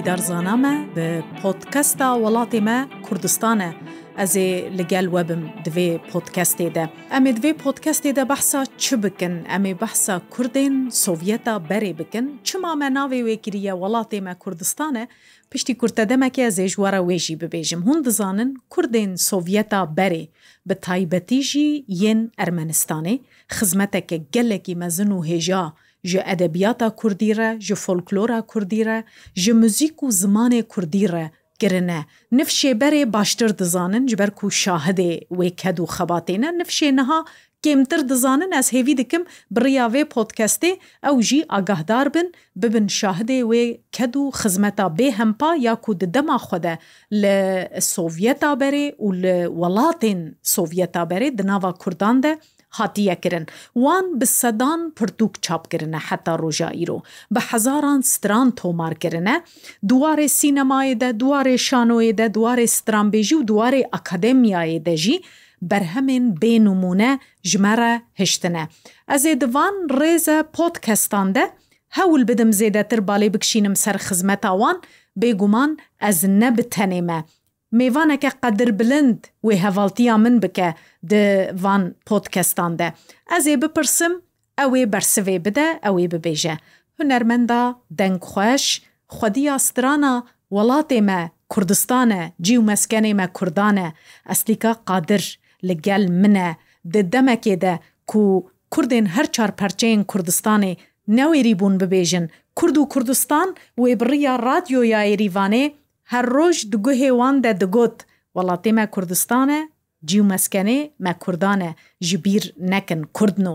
ئیدارزانە me bi podkesta welatê me Kurdistan e. Ez ê li gel webim divê podkestê de. Em ê divê podkestê de behsa çi bikin, em ê behsa Kurdên Sovyeta berê bikin, çima me navê wêkiriye welatê me Kurdistan e, piştî kurtedemekê ez ê ji wara wê jî bibêjim. Hûn dizanin Kurdên Sovyeta berê bi taybetî jî yên Ermenistanê, xizmeteke gelekî mezin û hêja, ji edebiyata Kurdî re ji folklora Kurdî re ji müzik û zimanê Kurdî re girine Nif şêberê baştir dizanin ji ber ku şahidê wê ked û xebatêne nif şêneha kêmtir dizanin ez hêvî dikim biriya vê podcastê ew jî agahdar bin bibin şahidê wê ked û xizmeta bêhempa ya ku di dema xwe de li Sovyeta berê û li welatên Sovyeta berê di nava Kurdan de هاتیەکردن وان bi sedan pirtûk çapkirine heta roja îro bi hezaran stran tomarkirine duwarê sînemayê de duwarê şanoyê de duwarê stranbêjî û duwarê akademiyayê de jî berhemên bênumûne ji me re hiştine ez ê divan rêze potkestan de hewl bidim zêdetir balê bikişînim ser xizmeta wan bêguman ez nebitenê me mêvaneke qedir bilind wê hevaltiya min bike di van podcastan de. Ez ê bipirsim ew ê bersivê bide ew ê bibêje. Hunermenda dengxweş, xwediya strana welatê me Kurdistan e cîw meskenê me Kurdan e Eslîka qadir li gel min e di demekê de ku Kurdên her çar perçeyên Kurdistanê newêrî bûn bibêjin Kurd û Kurdistan wê biriya radyoya êrîvanê هەر ڕۆژ دگو هێوان دە دەگوت وڵاتی مە کوردستانە جیومەسکەنێ مە کوردانە ji bîr nekin Kurdn û.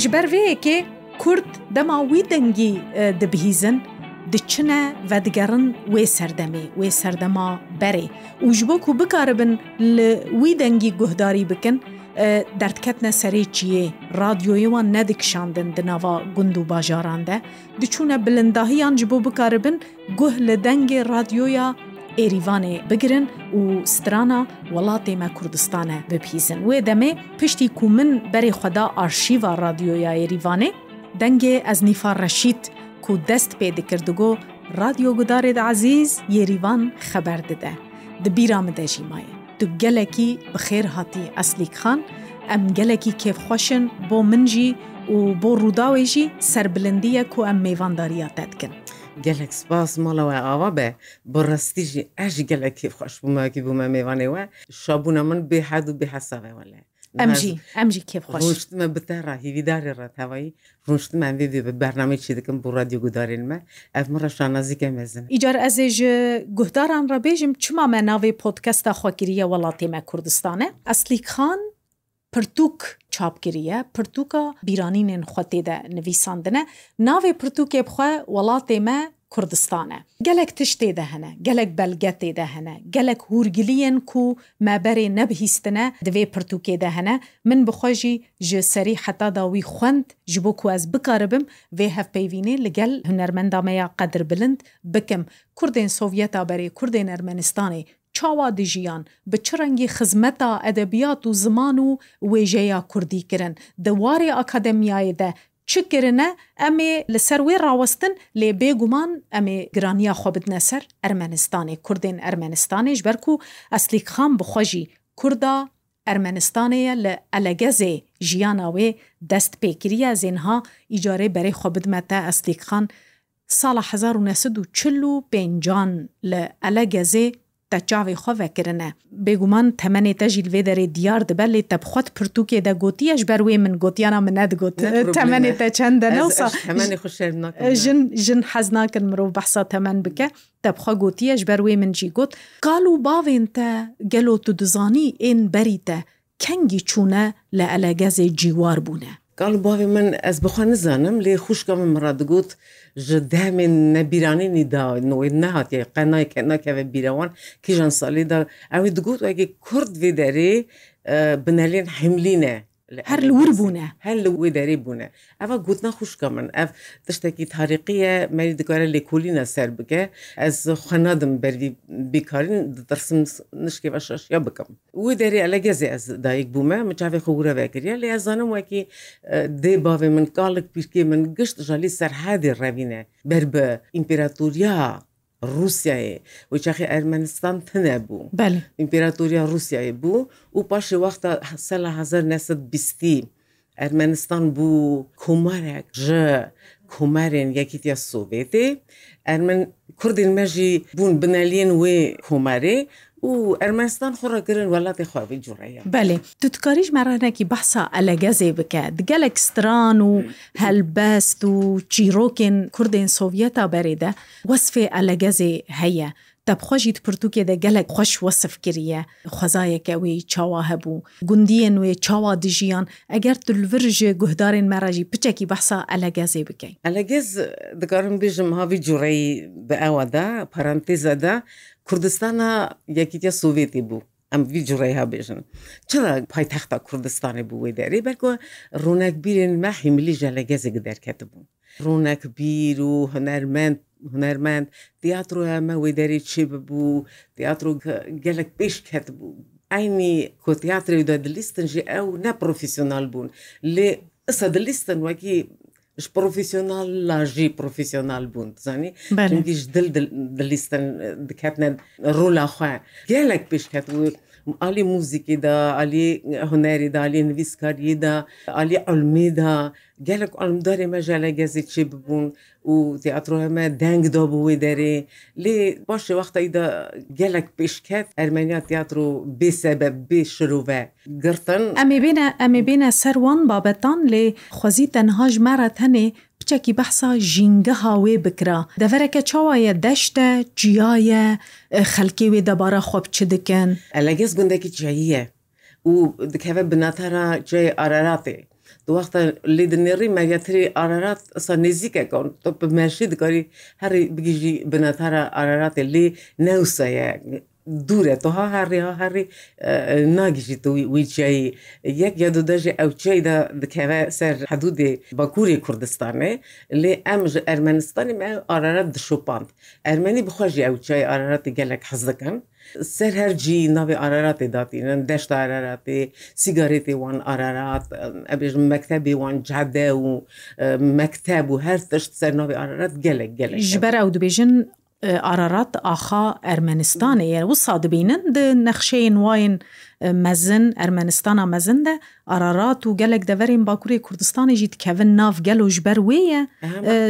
ji ber vê yekê Kurd dema wî dengî dibihîzin diçine ve digerin wê serdemê wê serdema berê û ji bo ku bikaribin li wî dengî guhdarî bikin derdketne serê çiyê radyoyê wan nedikşandin di nava gund û bajaran de diçûne bilindahiyan ji bo bikaribin guh li dengê radyoya êrîvanê bigirin û strana welatê me Kurdistanê bipîzin wê demê piştî ku min berê xweda arşîva radyoya êrîvanê dengê ez nîfa reşîd کو dest pê dikirdigo radyogudarê de ezîz yêrîvan xeber dide. Di bîra min de jîmayê. Tu gelekî bi xêr hatî eslîkxan, em gelekî kêfxweşin bo min jî û bo rûdawê jî serbilindiye ku em mêvandariya te dikin. gelek spas mala we ava be bi rastî jî ez ji gelekî xweş bûmekî bûme mêvanê we şabûna min bêhed û bêhesa ve wele. ئەمژی ئەمژی کێپخۆشمە بتە ڕاهیویداری ڕەتەوەی ڕۆشتمان بێ بە بەرنامەیکی دەکەم بۆ ڕادیو گودارێنمە ئەمە ڕەشان نزیکە مەزم ئیجار ئەزێژ گوهداران ڕەبێژم چما مە ناوی پۆتکەستا خۆکیریە وڵاتێمە کوردستانە ئەسلی خان پرتوک چاپگیریە پرتوکە بیرانینێن خوتێدا نویساندنە ناوێ پرتوکێ بخوا وڵاتێمە کوردستانە gelek tiştê de hene gelek belgetê de hene gelek hûrgiliyên ku meberê nebihîstine divê pirtûkê de hene min bixwe jî ji serî heta da wî xwend ji bo ku ez bikaribim vê hevpeyvînê li gel hunermenda me ya qedir bilind bikim Kurdên Sovyeta berê Kurdên Ermenistanê çawa dijiyan bi çi rengî xizmeta edebiyat û ziman û wêjeya Kurdî kirin di warê akademiyayê de چکرنە ئەمێ لەسەر وێ ڕاوەستن لێ بێگومان ئەمێ گرانیا خۆ بدنە سەر ئەرمەنستانی کوردێن ئەرمەنستانیش بەرکو و ئەسلیک خام بخۆژی کووردا ئەرمەنستانەیە لە ئەلەگەزێ ژیاناوێ دەست پێکریە زێنها ئیجارەی بەرەی خۆ بدمەتە ئەسلیک خان ساڵە 1940 پێنجان لە ئەلەگەزێ te çavê xwe vekirine. Bêguman temenê te jî vê derê diyar dibe lê te bixwat pirtûkê de gotiye ji ber wê min gotiyana min ne digot temenê te çend de newsa jin jin hez nakin mirov behsa temen bike te bixwa gotiye ji ber wê min jî got Kal û bavên te gelo tu dizanî ên berî te kengî çûne li elegezê ciwar bûne. قال باوي من از بخوا نزانم لي خوشكا من مرة دقوت جدا من نبيراني ندا نوي نهات يا قنا كنا كيف بيروان كي جان صالي دا اوي دقوت واكي كرد في داري بنالين حملينه هەر لور بوونە هەر لە وێداری بوونە ئەوە گوتنا خوشکە من ئەف تشتێکی تاریقیە مەری دگارە لێکولینە سەر بگە ئەس خوەنادم بەروی بیکارین دەرسم نشکی بە شەشیا بکەم وی دەری ئەلە گەزی ئەس دایک بوومە مچاوی خورە وەکرە لێ ئەزانم وەکی دێ باێ من کاڵک پیرکی من گشت ژالی سەر هادی ڕەوینە بەر بە ئیمپراتوریا رووسایە و چاخی ئەرمەنستان تنە بوو ئیمپراتوریا رووسایە بوو و پاشی وەختە سە لە 1920 ئەرمەنستان بوو کۆمارێک ژە کۆمارێن یەکیتیا سوڤێتێ ئەرمن کوردین مەژی بوون بنەلێن وێ کۆمارێ و ئەرمەستان خۆڕەگرن وڵاتی خواوی جوڕەیە بەێ توتکاریش مەرانێکی بەسا ئەلەگەزێ بکە گەلێک ستران و هەلبەست و چیرۆکن کوردین سۆڤەتا بەرێدە وەسفێ ئەلەگەزێ هەیە دەبخۆشیت پرتوکێ دەگەلک خۆش وەسف کریە خۆزایەکە ئەوەی چاوا هەبوو گوندیە نوێ چاوا دژیان ئەگەر دلڤژێ گوهدارێن مەراژی پچێکی بەسا ئەلەگەزێ بکەین ئەلەگەز دەگەڕم بێژم هاوی جوڕەی بە ئەوەدا پەرانتیزەدا کوردستانە یەکیتە سوڤێتی بوو. ئەم ویجڕێ هەبێژن چرا پایتەختە کوردستانی بووی دەری بەرکۆ ڕوونەکبیرن مەحیملی ژە لە گەزێک دەرکەت بوو ڕوونەک بیر و هەنەرمەند هوەرمەند دیاتۆ ئەمەەوەی دەری چی ببوو دیاتۆ گەلک پێش کەت بوو ئاینی کۆتیاترێدا دلیستنجی ئەو نەپۆفیسیۆنال بوون لێ ئسە دلیستن وەکی ji profesyonel la jî profesyonel bûn zanî ji dil dilîstin diketne rola xwe gelek pêşket bû alî muzîkê da alî hunerê da alî nivîskariyê da alî elmê da gelek almdarê me jelek gezî bibûn û teatroya me deng dabû wê derê lê başê wextayî da gelek pêşket Ermeniya teatro bê sebeb bê şirove girtin Em ê bêne em ê bêne ser wan babetan lê xwezî tenha ji me re tenê piçekî behsa jîngeha wê bikira devereke çawa ye deşt e ciya ye xelkê wê debara xwe çi dikin Elegez gundekî çayiye û dikeve binatara ceyê araratê وەختە لێدنێڕی مەگەتری ئارارات ئەسا نێزیکەکەون تۆ بمەشی دکاری هەری بگیژی بنەتارە ئاراراتی لێ نەوسەیە دوورە تۆها هەڕێها هەڕی ناگیژیت ویچایی یەک یا دوودەژێ ئەو چیدا دکەوە سەر حدودێ باکووری کوردستانێ لێ ئەمژ ئەرمەنستانی مە ئارارەت دشوپاند ئەرمەنی بخۆژی ئەو چای ئاراراتی گەلک حەز دەکەن سەر هەرجی ناوی ئاراراتی داتینن دەشت ئاراراتی سیگارێتی وان ئارارات ئەبێژ مەکتتەبی وان جادە و مەکتتەب و هەر تشت سەر ناوی ئارارات گەلک گەلک ژبەر ئەو دبێژن ئاراات ئاخا ئەرمەنیستانە یە وسا دەبینن د نەخشەیەن وایەن مەزن ئەرمەنستانە مەزن دە ئارارات و gelek deverên Bakurê Kurdistanê jî dikevin nav gelo ji ber wê ye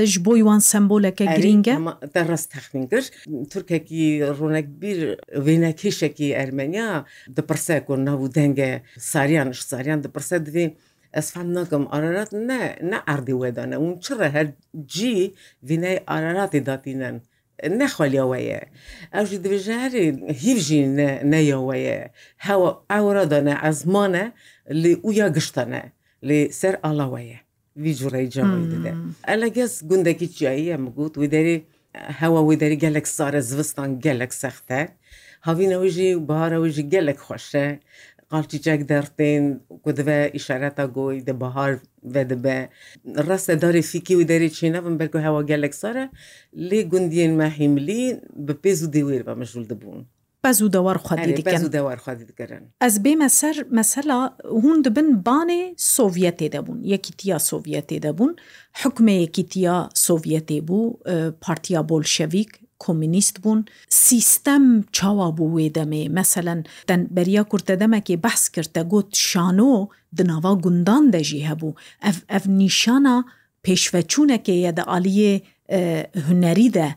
ji bo wan semboleke giring e derast texmin kir Turkekî ronek bir wênekêşekî Ermeniya dipirse ku nav denge sariyan ji sariyan dipirse divê esfan nakim ararat ne ne erdê weda ne hûn çire her cî vîney araratê datînen. نەخۆلیەوەیە ئەوژی دژاری هیژی نەیەوەیە هەوە ئەوڕدانە ئەزمانە لێ ویا گشتەنە لێ سەر ئاڵەوەیە ویجوڕی جەمەی دەدە ئەلە گەس گوندەکی چیاییە مگووت وی دەری هەوە وی دەری گەلێک سارە زوستان گەلێک سەختە هاوینەوەژی بارەوەژی گەلێک خۆشە قالچیچک دەرتێن کودە ئیشارەتە گۆی دە بەهار دەبێ ڕاستە داری فیکی و دەری چینەم بەرکو هەوا گەلێکسەرە لێ گوندیên مەحیملی بە پێز و دیوێر بە مەژول دەبوون. و دەوار خودیکردن ئەس بێمە سەر مەسەلا هون دەبن بانێ سۆڤەتێ دەبوون یەکیتیا سۆڤەتێ دەبوون حکمەیەکی تیا سۆڤەتێ بوو پارتیا بۆلشەویک کۆمینیست بوون سیستەم چاوا بوو وێ دەمێ مەسەەن دەن بەریا کورتە دەمەکێ بەس کردە گوت شانۆ دناوا گوندان دەژی هەبوو ئەف ئەف نیشانە پێشڤەچوونەکەیە دە عالیە هوەری دە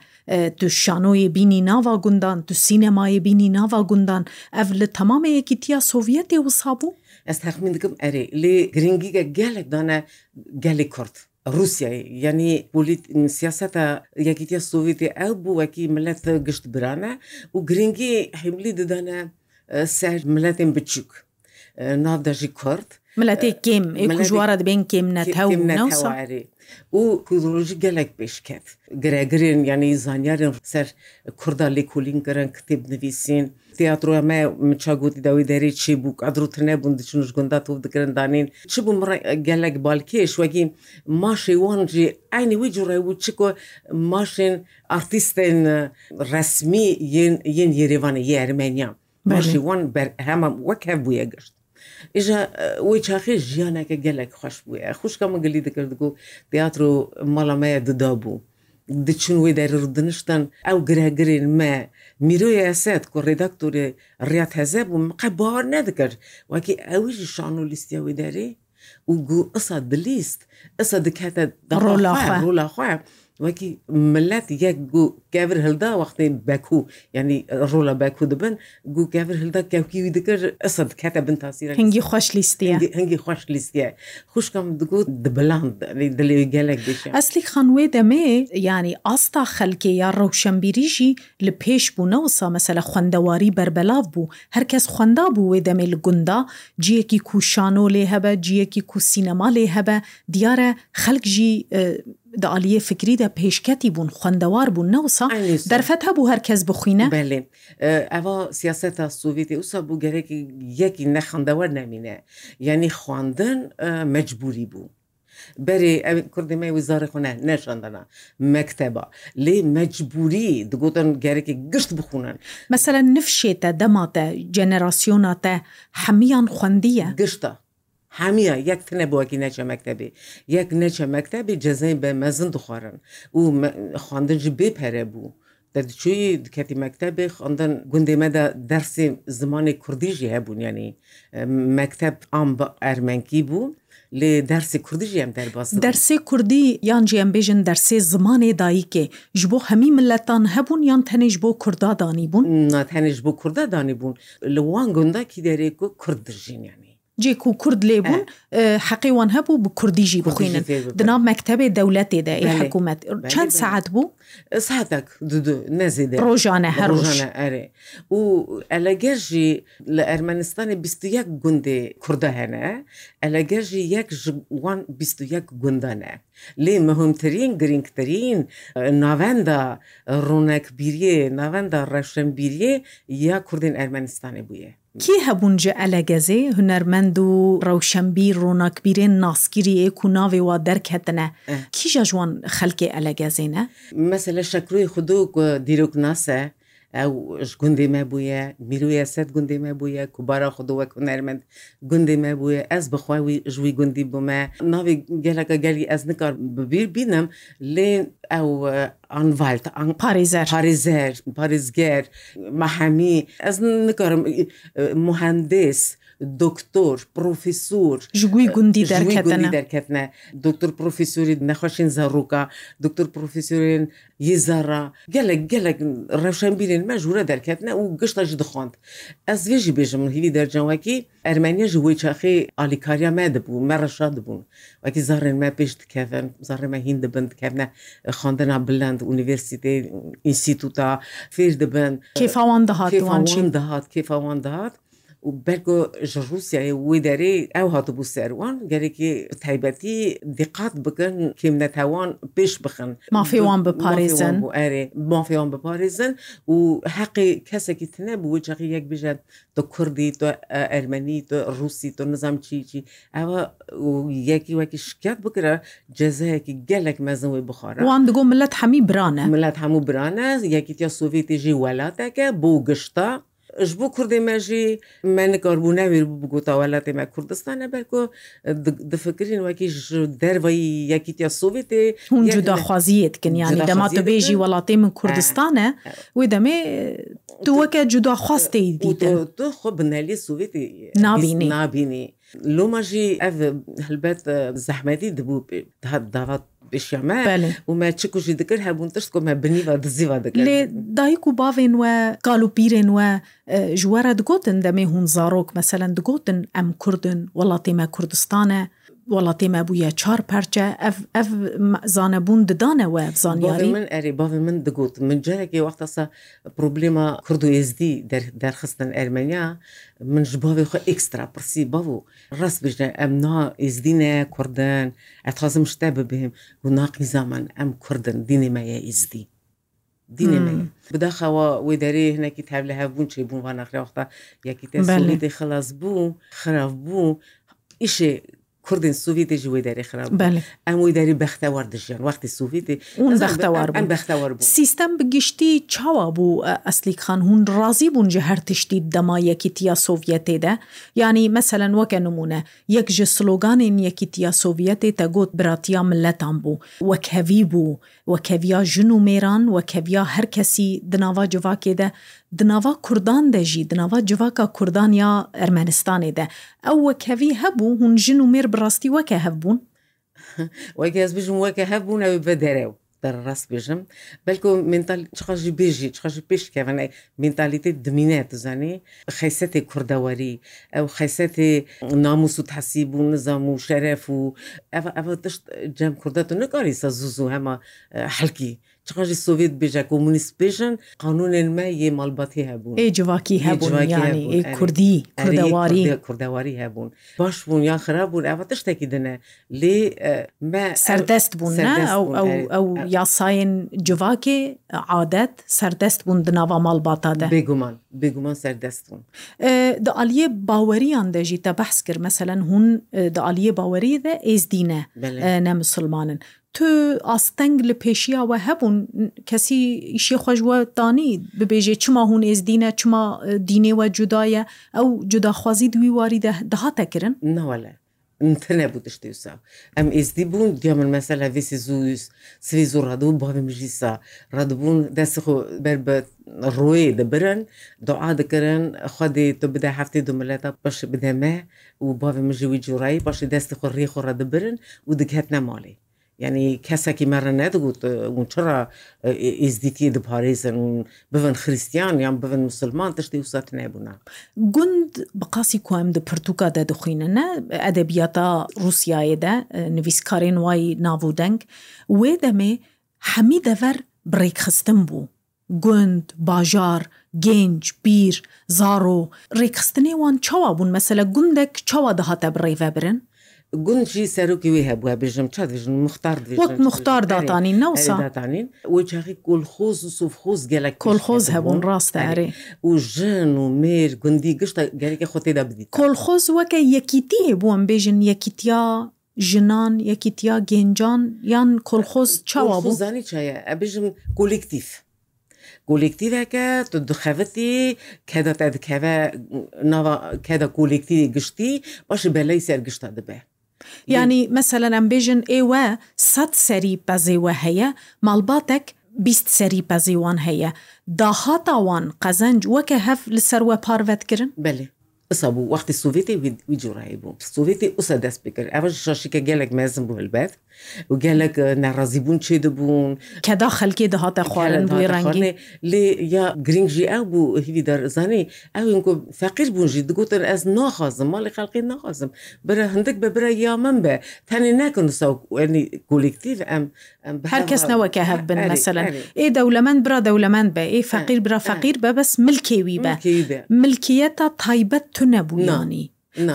تو شانۆیە بینی ناوا گوندان تو سینەمایە بینی ناوا گوندان ئەف لە تەمامەیەکی تیا سۆڤەتێ وسابوو؟ ئەس هەخمین دکم ئەرێ لێ گرنگیگە گەلێک دانە گەلی کورد. رووسیا یعنی سیاستە یەکیتە سوڤێتی ئەو بوو وەکی ملەت گشت برانە و گرنگی حیملی ددانە سەر ملەتێن بچووک ناودەژی کورد ملەتی کێم ژوارە دەبێن کێم نەتەواری û kudrojî gelek pêşket. Giregirên yanî zanyarên ser Kurda lêkolîn girin kitêb nivîsîn, تیاترۆ ئەمە چاگوتی داوی دەری چی بوو ئەدروتر نەبوون دچنش گوندا تۆ دەگرندانین چ بوو گەلک بالکێش وەگی ماشێوانجی ئاینی وی جوڕێ بوو چکۆ ماشێن ئارتیستێن ڕسمی یەن یێریوانە یە ئەرمێنیا ماشیوان هەمە وەک هەب بووە گشت ئێژە وی چاخی ژیانەکە گەلێک خۆش بووە خوشکەمە گەلی دەکردگو تیاتر و مەڵامەیە ددا بوو دچون وی دەردنشتن ئەو گرەگرین مە میرۆی ئەسێت کو ڕێداکتۆری ڕات هەزە بوو مقە باوەڕ نەدەکرد وەکی ئەویژی شان و لیستیەوەی دەری و گو ئسا دلیست ئسا دکاتە دەڕۆلاخوا وەکی ملەت یەک گو گەور هەلدا وەختی بەکو ینی ڕۆڵە بەکو دەبن گو گەور هەلدا کەوکیوی دکرد ئەسد کەتە بن تاسیرە هەنگی خۆش لیستە هەنگی خۆش لیستە خوشکم دگوت دبلاند دلێ گەلێک دش ئەسلی خانوێ دەمێ ینی ئاستا خەلکێ یا ڕەوشەمبیریژی لە پێش بوونەوە سا مەسەلە خوندەواری بربەلاو بوو هەرکەس خوندا بوو وێ دەمێ لە گوندا جیەکی کوشانۆ لێ هەبە جیەکی کو سینەما لێ هەبە دیارە خەلکژی د عالیە فکری دە پێشکەتی بوون خوندەوار بوون نەوسا دەرفەت هەبوو هەرکەس بخوینە بێ ئەوە سیاستە سوڤێتی ئوسا بوو گەرەێکی یەکی نەخندەوەەر نامینە یعنی خواندن مەجبوری بوو. berê ev Kurdî me wizarê xwe ne neşandana mekteba lê mecburî digotin gerekî gişt bixunin Mesela nifşê te dema te jenerasyona te hemiyan xwendiye gişta هەمیە یەک تنە بۆکی نەچە مەکتتەبی یەک نەچە مەکتتەبی جەزەی بە مەزن دخۆرن و خوندنجی بێپەرە بوو. دەچووی دکەتی مەکتتەبێ خوندن گوندێمەدا دەرسی زمانی کوردیژی هەبوونیانی مەکتتەب ئام بە ئەرمەنکی بوو. لێ دەرسی کوردیژی ئەم دەرباس دەرسێ کوردی یان جیان بێژن دەرسێ زمانێ دایکێ ji بۆ هەمی ملەتان هەبوون یان تەنێژ بۆ کوردادانی بوون تەنێژ بۆ کوردادانی بوون لە وان گونداکی دەرێک و کوردژینیانی جێک و کورد لێبوون حەقیوان هەبوو بە کوردیژی بخوێنن دنام مەکتتەبێ دەولەتێدا حکوومەت چەند سعات بوو ساعتك نەزیێ ڕۆژانە هەڕۆژانە ئەرێ و ئەلەگەژی لە ئەرمەنستانی 21 گوندێ کووردە هەنە ئەلەگەژی یەک وان 21 گوندانە لێ مهمترین گرنگترین ناوەندا ڕوونەکبیریە ناوەندا ڕەشمبیریە یا کوردین ئەرمەنستانی بووە کی هەبوون ji elegezê hunermend û rewşembî ronakbîrên naskiriyê ku navê wa derk hetine kîja ji wan xelkê elegezê ne? Mesele şekrûyê xudû ku dîrok nase ئەو گوندی me bûye miroya sed gundê me bûye ku bara xu wek hunermend gundê me bûye ez bixwa wî ji wî gundî bû me navê geleka gelî ez nikar bibîr bînim lê ew anvalt an Parizer Parizer Parizger mehemî ez nikarim muhendis دکتۆر پروۆفیسور ژگوی گوندی دەرکەتنە دکتور پروۆفیسوری نەخۆشین زەڕووکە دکتور پروۆفیسورین یزەڕە گەلک گەلک ڕەوشەن بیرێن مە ژورە دەرکەتنە و گشتەش دخۆند ئەس وێژی بێژم هیلی دەرجەوەکی ئەرمانیا ژ وی چاخی ئالیکاریا مە دەبوو مە ڕەشا دەبوون وەکی زارێن مە پێش دکەن زارێمە هین دەبند کەبنە خوندنا بلند ئونیڤرسیتی ئینسیتوتا فێر دەبن کێفاوان دەهات وان چین دەهات کێفاوان دەهات و بەرگۆ ژە رووسیای ویدەری ئەو هاتبوو سەروان گەرێکی تایبەتی دقات بکەن کیم نەتەوان پێش بخن مافیوان بپارێزن ئەرێ مافیان بپارێزن و حەقی کەسێکی تنە بوو جەقی یەک بژێت تۆ کوردی تۆ ئەرمەنی تۆ رووسی تۆ نزام چیچی ئەوە یەکی وەکی شکات بکرە جەزەیەکی گەلێک مەزنەوەی بخۆرە وان دگو ملت هەمی برانە ملت هەموو برانە یەکی تیا سوڤێتیژی وڵاتەکە بۆ گشتا ji bo Kurdê me jî me nikarbû nevê bi gotawelatê me Kurdistan neber ku difikirîn wekî ji dervayî yekîtiya Sovyetê hûn cudaxwaziyê dikin yanî dema tu bê jî welatê min Kurdistan e eh, eh. wê demê tu weke cudaxwastê eh, dîtin tu xwe bi nelî Sovyetê nabînî nabînî Loma jî ev hilbet zehmetî dibû pê dava بشیامە ومە چکوژی دکرد هەبوون تشت کۆمە بنیوە دزیوە دەکە لێ دایک و باێن وە کال و پیرێن وە ژوەرە دگوتن دەمێ هون زارۆک مەسەەن دگوتن ئەم کوردن وڵاتیمە کوردستانە وڵاتی مەبووە چار پەرچە ئەف زانەبوون ددانەوە زانیاری من ئەری باێ من دەگوت من جارێکی وەختەسە پروبلما کورد و ئێزدی دەرخستن ئەرمەنیا من ji bavê xwe ekstra pirsî bav û rast bijne em na êzdîne Kurdin etxazim ji te bibêim û naqîza min em Kurdin dînê me ye êzdî. Dînê me bidaxewa wê derê hinekî tevle hebûn çêbûn van nexrexta yekî te belê xelas bû xirav bû îşê کوردین سووی دژی وی دەری خراپ ئەم وی دەری بەختەوار دژیان وقتی سووی بەختەوار بەختەوار سیستم بگشتی چاوا بوو ئەسلیک خان هون ڕازی بوون جە هەر تشتی دەمایەکیتیا سۆڤەتێدا ینی مەمثلەن وەکە نمونە یەک ژە سلۆگانین یەکیتیا سۆڤەتێ تە گوت براتیا ملەتان بوو وەک هەوی بوو وەکەویا ژن و مێران وەکەویا هەرکەسی دناوا جوواکێدە دناوا کوردان دەژی دناوا جوواکە کوردان یا ئەرمەنستانێدە ئەو وەکەوی هەبوو هون ژن و مێر بڕاستی وەکە هەبوون وەگەز بژم وەکە هەبوونەوە بە دەرەوە دەڕاست بێژم بەلکو منتالقاژی بێژی چقاژی پێشکەوەە منتالیتی دمینێت زانانی خەیسەتی کوردەوەری ئەو خەیسەتی ناموس و تحسی بوو نزام و شەرف و ئەە ئەە تشت جەم کوردەت و نکاری سە زوزوو هەمە حلکی چقدر سوڤێت بێژە کۆمونیست بێژن قانونێن مە یێ مالبەتی هەبوو ئێ جوواکی هەبوو کوردی کوردەواری کوردەواری هەبوون باش بوون یان خراپ بوون ئەوە تشتێکی دنە لێ سەردەست بوون ئەو یاساین جوواکی عادەت سەردەست بوون دناوا مالباتادە بێگومان بێگومان سەردەست بوون دعالیە باوەریان دەژیتە بەحس کرد مەمثلەن هون دعالیە باوەری دە ئێزدینە نە مسلمانن tu asteng li pêşiya we hebûn kesî îşê xweş we danî bibêje çima hûn êzdîne çima dînê we cuda ye ew cudaxwazî di wî warî de daha te kirin newele tene bû tiştê wisa em êzdî bûn diya min mesela vêsî zûs sivî zû radû bavê mijlîsa radibûn dest xû ber bi royê dibirin doa dikirin xwedê tu bide heftê du milleta paş bide me û bavê min ji wî curayî paşê destê xu rê xu re dibirin û diketine malê یعنی کەسێکی مەرە نەدەگوت اون چرا ئیزدیتی دپارێزن بن خریسیان یان بن مسلمان تشتی وسات نەبوونا گوند بەقاسی کوم د پرتوکا دەدخینەنە ئەدەبیاتا رووسایەدا نویسکارێن وای ناو دەنگ وێ دەمێ هەمی دەڤەر بڕێکخستن بوو گوند باژار گەنج بیر زارۆ ڕێکخستنێوان چاوا بوون مەسەلە گوندێک چاوا دەهاتە بڕێڤە برن؟ گونجی سەرۆکی وی هەبووە بژم چژن مختار مختار داتانین نەداتانین وچاقی کلخۆز و سوفخۆز گەلە کلخۆز هەبوون ڕاستەێ و ژن و مێر گوندی گشتە گەلێکی خۆتێدا بدیت کلخۆز وەکە یەکیتی بووم بێژن یەکیتیا ژنان یەکیتیا گێنجان یان کلخۆز چاوا بوو زانی چایە ئەبژم کولکتیف. کولکتیوەکە تو دخەتی کەدا تدکەوە ناوە کەدا کولکتیوی گشتی باش بەلەی سەرگشتا دەبێت. ینی مەسەلەن ئەم بێژن ئێوە سەد سەری پەزێوە هەیە ماڵباتێک بیست سەری پەزیوان هەیە داهاتاوان قەزەنج وەکە هەف لە سەروە پارڤەتکردن بێ ئسا بوو وەختی سوڤێتی ویجوڕایی بوو سوڤێتی ئوسە دەست بکرد ئەوە شاشیکە گەلێک مەزم بوو هەلبەت و گەلێک ناڕازی بوون چێ دەبوون کەدا خەلکی دەهاتە خوارن بووی ڕەنگێ لێ یا گرنگژی ئەو بوو هیوی دەزانانی ئەوین کو فەقیر بوونژی دگوتن ئەس ناخوازم ماڵی خەڵقی ناخوازم برە هەندێک بە برە یا من بە تەنێ نەکن ساێنی کولکتیو ئەم هەر کەس نەوەکە هەب بن مەسەن ئێ دەولەمەند برا دەولەمەند بە ئێ فەقیر برا فەقیر بە بەس ملکێوی بە ملکیەتە تایبەت تو نەبوویانی.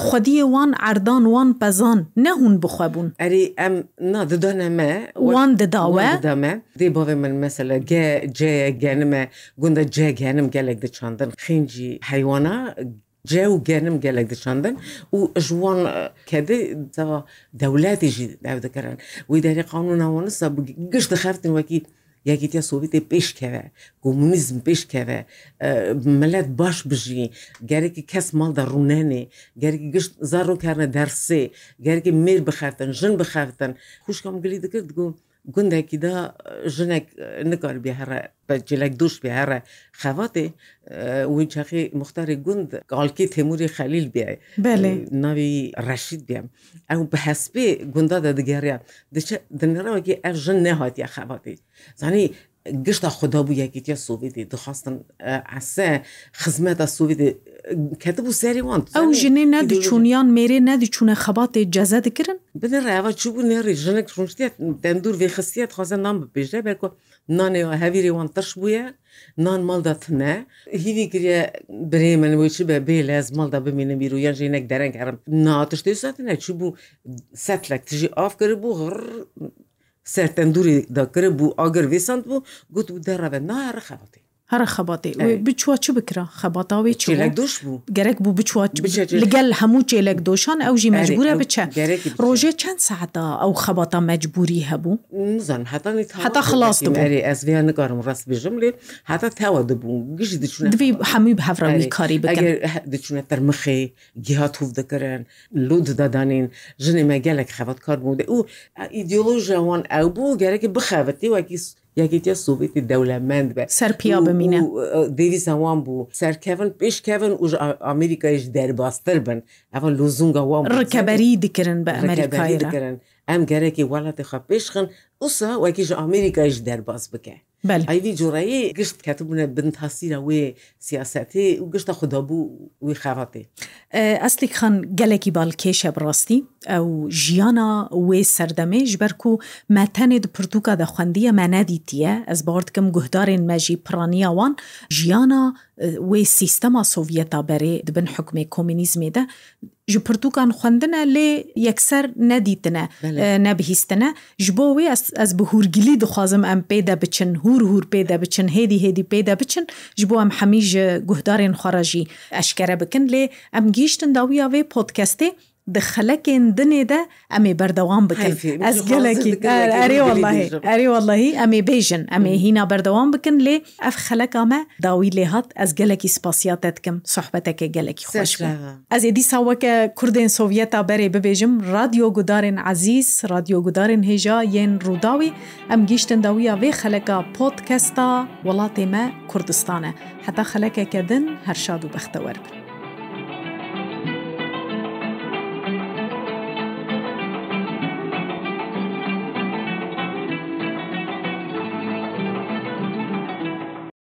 خودیە وان ئەردان وان پەزان نەهون بخوابوون ئەری ئەم ناددانەمە وان دەداوەدەمە دی باێ من مەسەلە جێ گەنمە گوندە جێ گەنم گەلێک دەچاندن خینجی حیوانە جێ و گەنم gelek diçandin û jiwan kedê dewletê jî dev dikirin wî derê qanûna wan nisa gişt dixeftin wekî یەکێتیا سوڤێتی پێشکەوە کۆمونیزم پێشکەوە ملەت باش بژی گەرەی کەس ماڵدا ڕوونێنێ گەرەی گشت زار ڕۆکارە دەرسێ گەرەی مێر بخاتن ژن بخاتن خوشکم گلی دەکرد گوم gundekî da jinek nikar bihre cilek duş bihre xevatê wî çexî muxtarê gund galkî Temûrê xelîl biye navî reşîd biye ew bi hespê gunda de digeriya dinrawekî ev jin nehatiye xevatê zanî گشتا خدابوو یەکێتە سوڤێتی دخواستن ئەسە خزمەتە سوڤێتی کەتە بوو سەری وان ئەو ژنێ نەدیچوونیان مێرێ نەدیچوونە خەباتێ جەزە دکردن بدە ڕێوە چوبوو نێڕی ژنێک ڕشتێت دەندور وێ خستیت خۆزە نام بپێژە بەکو نانێەوە هەویری وان تەش بووە نان مەڵدا تنە هیوی گرە برێ منەوەی چ بە بێ لەز مەڵدا بمێنە بیر و یان ژێنێک دەرەنگ هەرم ناتشتی ساتنە چ بوو سەتلک تژی ئافکرد بوو غڕ سەر تەندوری دەکرد بوو ئاگەر وێسان بوو گوت و دەڕەوە نارە خەڵاتی هەر خەباتێ بچوە چ بکرا خەباتاوی چێلک دۆش بوو گەرەك بوو بچوە لەگەل هەموو جێلک دۆشان ئەوژی مەجبورە بچە ڕۆژێ چەند ساعتا ئەو خەباتا مەجبوری هەبوو زان حتا خلاص ئەسیان نگارم ڕاست بێژم لێ هاتا تاوا دەبوو گشت دچون دوی هەمووی هەفراوی کاری دچونە تەرمخێ گیهات هوف دەکەرن لو ددادانین ژنێ مە گەلک خەبات کار بوو و ئیدیۆلۆژەوان ئەو بوو گەرەێک بخەوەتی وەکی یەکێتە سوڤێتی دەولەمەند بە سەرپیا بمینە دەوی زەوان بوو سەرکەون پێشکەون وژ ئەمریکایش دەرباستر بن ئەوە لۆزونگە وام ڕکەبەری دکردن بە ئەمریکای دکردن ئەم گەرەی وڵاتی خە پێشخن ئوسا وەکیژ ئەمریکایش دەرباز بکە. ئەیدی جۆڕایی گشت کەتبوونە بن تاسیرە وێ سیاسەتی و گشتە خوددابوو وی خاواتێ ئەسلی خان گەلێکی باڵکێشە بڕاستی ئەو ژیانە وێ سەردەمێژ بەرک و مەتەنێ پرتوکە دە خوندیە مەنەدیتیە ئەس باردکەم گوهدارێن مەژی پرانیاوان ژیانە وی سیستەما سۆڤەتا بەرێ دبن حکومی کۆمینیزمێدا ji pirtûkan xwendine lê yekser nedîtine nebihîstine ji bo wê ez bi hûrgilî dixwazim em pê de biçin hûr hûr pê de biçin hêdî hêdî pê de biçin ji bo em hemî ji guhdarên xwarajî eşkere bikin lê em gîştin dawiya vê podcastê دخەلەکێن دنێدە ئەمێ بەردەوام بکەین ئەس گەلکی ئەرێ وڵی ئەرێ وڵی ئەمێ بێژن ئەمێ هینا بەردەوام بکەن لێ ئەف خەلەکامە داوی لێ هات ئەس گەلکی سپاسیاتە دکەم سوحبەتەکە گەلکی خۆش ئەس ێدی ساوەکە کوردێن سۆڤەتا بەرێ ببێژم رادیۆ گودارن عزیز رادیۆ گودارن هێژا یەن ڕووداوی ئەم گیشتن داویە وێ خەلەکە پۆتکەستا وڵاتێمە کوردستانە حتا خەلەکەکە دن هەرشاد و بەختەوەربن